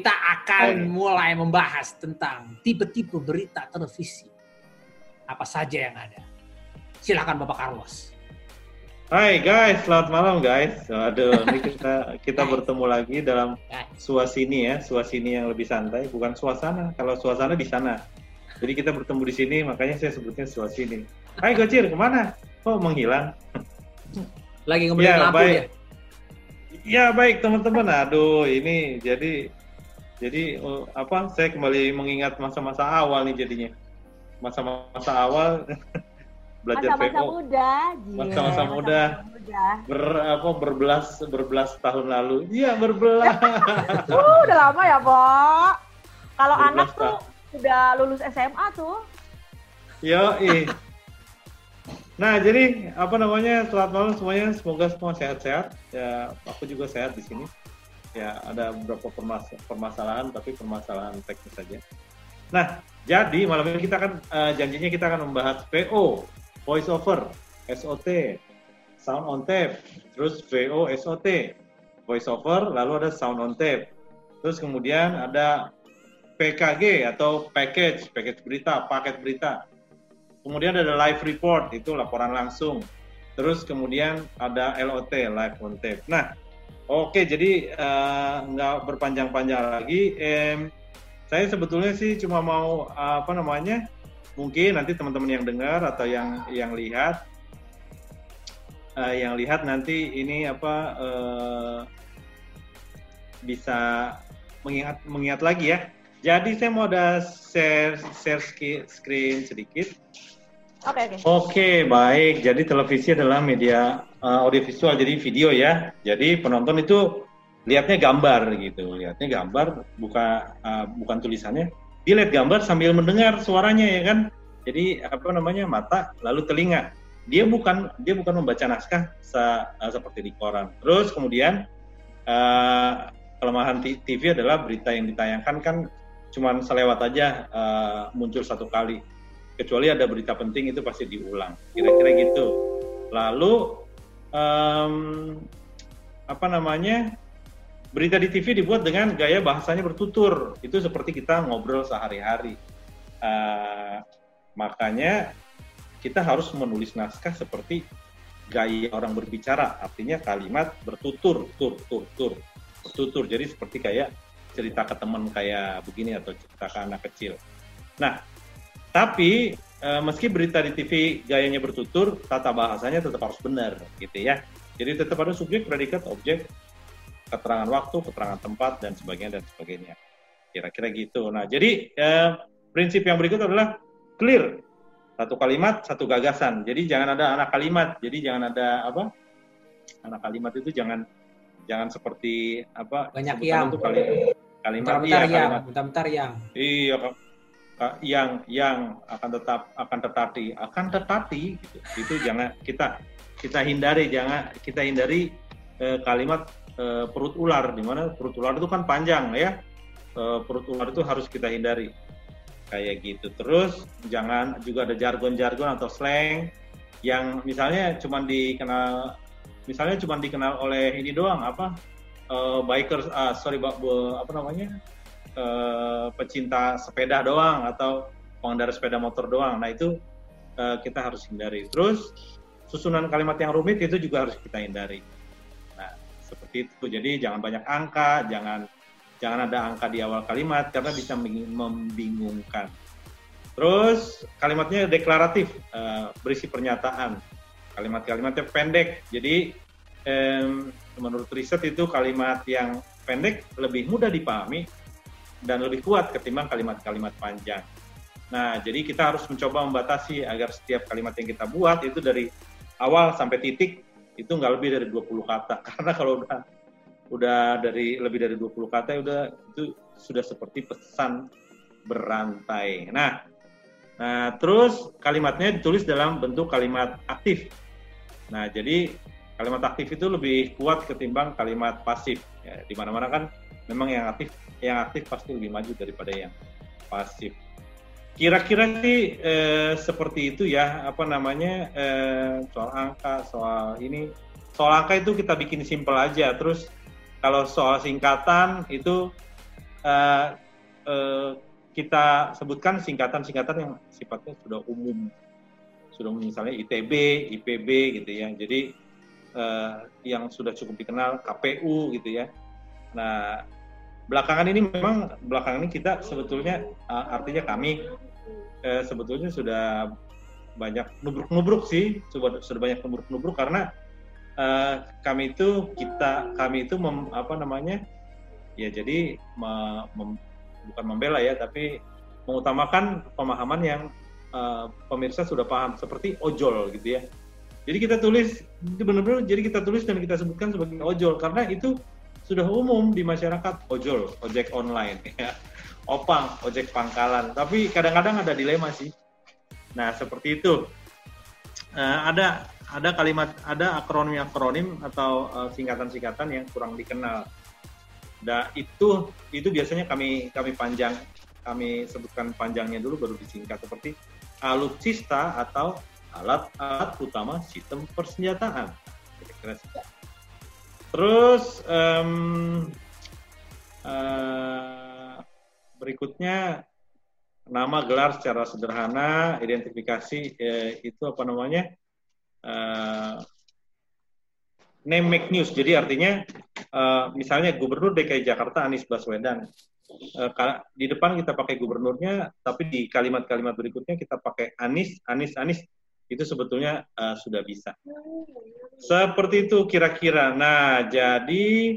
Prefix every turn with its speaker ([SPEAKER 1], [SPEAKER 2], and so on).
[SPEAKER 1] akan mulai membahas tentang tipe-tipe berita televisi. Apa saja yang ada. Silakan Bapak Carlos.
[SPEAKER 2] Hai guys, selamat malam guys. Aduh, ini kita kita bertemu lagi dalam suasini ya, suasini yang lebih santai, bukan suasana. Kalau suasana di sana. Jadi kita bertemu di sini, makanya saya sebutnya suasini. Hai Gocir, ke mana? Kok menghilang?
[SPEAKER 1] Lagi ngomongin ya, lampu
[SPEAKER 2] baik. ya? Ya baik teman-teman. Aduh, ini jadi jadi uh, apa? Saya kembali mengingat masa-masa awal nih jadinya. Masa-masa awal belajar
[SPEAKER 3] masa-masa
[SPEAKER 2] VO.
[SPEAKER 3] muda,
[SPEAKER 2] masa-masa muda, ber apa berbelas berbelas tahun lalu. Iya berbelas.
[SPEAKER 3] uh, udah lama ya, Pak. Kalau anak tuh udah lulus SMA tuh.
[SPEAKER 2] Yo, Nah, jadi apa namanya? Selamat malam semuanya. Semoga semua sehat-sehat. Ya, aku juga sehat di sini. Ya, ada beberapa permas permasalahan, tapi permasalahan teknis saja. Nah, jadi malam ini kita akan uh, janjinya kita akan membahas VO, voice over, SOT, sound on tape, terus VO, SOT, voice over, lalu ada sound on tape. Terus kemudian ada PKG atau package, package berita, paket berita. Kemudian ada live report, itu laporan langsung. Terus kemudian ada LOT, live on tape. Nah, oke, jadi uh, nggak berpanjang-panjang lagi. Eh, saya sebetulnya sih cuma mau apa namanya, mungkin nanti teman-teman yang dengar atau yang yang lihat, uh, yang lihat nanti ini apa uh, bisa mengingat mengingat lagi ya. Jadi saya mau ada share share screen sedikit.
[SPEAKER 3] Oke, okay.
[SPEAKER 2] Okay. Okay, baik. Jadi televisi adalah media uh, audiovisual, jadi video ya. Jadi penonton itu lihatnya gambar gitu, lihatnya gambar, buka uh, bukan tulisannya. Dia lihat gambar sambil mendengar suaranya ya kan. Jadi apa namanya mata, lalu telinga. Dia bukan dia bukan membaca naskah se, uh, seperti di koran. Terus kemudian uh, kelemahan TV adalah berita yang ditayangkan kan cuman selewat aja uh, muncul satu kali kecuali ada berita penting itu pasti diulang. Kira-kira gitu. Lalu um, apa namanya berita di TV dibuat dengan gaya bahasanya bertutur. Itu seperti kita ngobrol sehari-hari. Uh, makanya kita harus menulis naskah seperti gaya orang berbicara. Artinya kalimat bertutur tur tur tur. Bertutur. Jadi seperti kayak cerita ke teman kayak begini atau cerita ke anak kecil. Nah tapi e, meski berita di TV gayanya bertutur, tata bahasanya tetap harus benar, gitu ya. Jadi tetap ada subjek, predikat, objek, keterangan waktu, keterangan tempat, dan sebagainya dan sebagainya. Kira-kira gitu. Nah, jadi e, prinsip yang berikut adalah clear. Satu kalimat, satu gagasan. Jadi jangan ada anak kalimat. Jadi jangan ada apa? Anak kalimat itu jangan jangan seperti apa?
[SPEAKER 1] Banyak yang.
[SPEAKER 2] Itu kalimat, kalimat
[SPEAKER 1] bentar, iya, yang, kalimat. bentar yang.
[SPEAKER 2] Iya, yang yang akan tetap akan tetapi akan tetapi gitu. itu jangan kita kita hindari jangan kita hindari eh, kalimat eh, perut ular di mana perut ular itu kan panjang ya. Eh, perut ular itu harus kita hindari. Kayak gitu. Terus jangan juga ada jargon-jargon atau slang yang misalnya cuma dikenal misalnya cuma dikenal oleh ini doang apa uh, bikers uh, sorry apa namanya uh, pecinta sepeda doang atau pengendara sepeda motor doang. Nah itu uh, kita harus hindari. Terus susunan kalimat yang rumit itu juga harus kita hindari. Nah seperti itu. Jadi jangan banyak angka, jangan jangan ada angka di awal kalimat karena bisa membingungkan. Terus kalimatnya deklaratif, uh, berisi pernyataan. Kalimat-kalimatnya pendek. Jadi um, menurut riset itu kalimat yang pendek lebih mudah dipahami dan lebih kuat ketimbang kalimat-kalimat panjang. Nah, jadi kita harus mencoba membatasi agar setiap kalimat yang kita buat itu dari awal sampai titik itu nggak lebih dari 20 kata. Karena kalau udah udah dari lebih dari 20 kata udah itu sudah seperti pesan berantai. Nah, nah terus kalimatnya ditulis dalam bentuk kalimat aktif. Nah, jadi kalimat aktif itu lebih kuat ketimbang kalimat pasif. Ya, di mana-mana kan memang yang aktif yang aktif pasti lebih maju daripada yang pasif. Kira-kira sih eh, seperti itu ya, apa namanya eh, soal angka, soal ini, soal angka itu kita bikin simpel aja. Terus kalau soal singkatan itu eh, eh, kita sebutkan singkatan-singkatan yang sifatnya sudah umum, sudah misalnya ITB, IPB gitu ya. Jadi eh, yang sudah cukup dikenal KPU gitu ya. Nah belakangan ini memang belakangan ini kita sebetulnya uh, artinya kami uh, sebetulnya sudah banyak nubruk-nubruk sih sudah sudah banyak nubruk-nubruk karena uh, kami itu kita kami itu mem, apa namanya ya jadi me, mem, bukan membela ya tapi mengutamakan pemahaman yang uh, pemirsa sudah paham seperti ojol gitu ya. Jadi kita tulis benar-benar jadi kita tulis dan kita sebutkan sebagai ojol karena itu sudah umum di masyarakat ojol, ojek online, ya. opang, ojek pangkalan. Tapi kadang-kadang ada dilema sih. Nah seperti itu. Uh, ada ada kalimat, ada akronim-akronim atau singkatan singkatan-singkatan yang kurang dikenal. Nah itu itu biasanya kami kami panjang, kami sebutkan panjangnya dulu baru disingkat seperti alutsista atau alat-alat utama sistem persenjataan. Kira-kira Terus um, uh, berikutnya nama gelar secara sederhana, identifikasi eh, itu apa namanya uh, name make news. Jadi artinya uh, misalnya Gubernur DKI Jakarta Anies Baswedan. Di depan kita pakai gubernurnya, tapi di kalimat-kalimat berikutnya kita pakai Anies, Anies, Anies itu sebetulnya uh, sudah bisa. Seperti itu kira-kira. Nah, jadi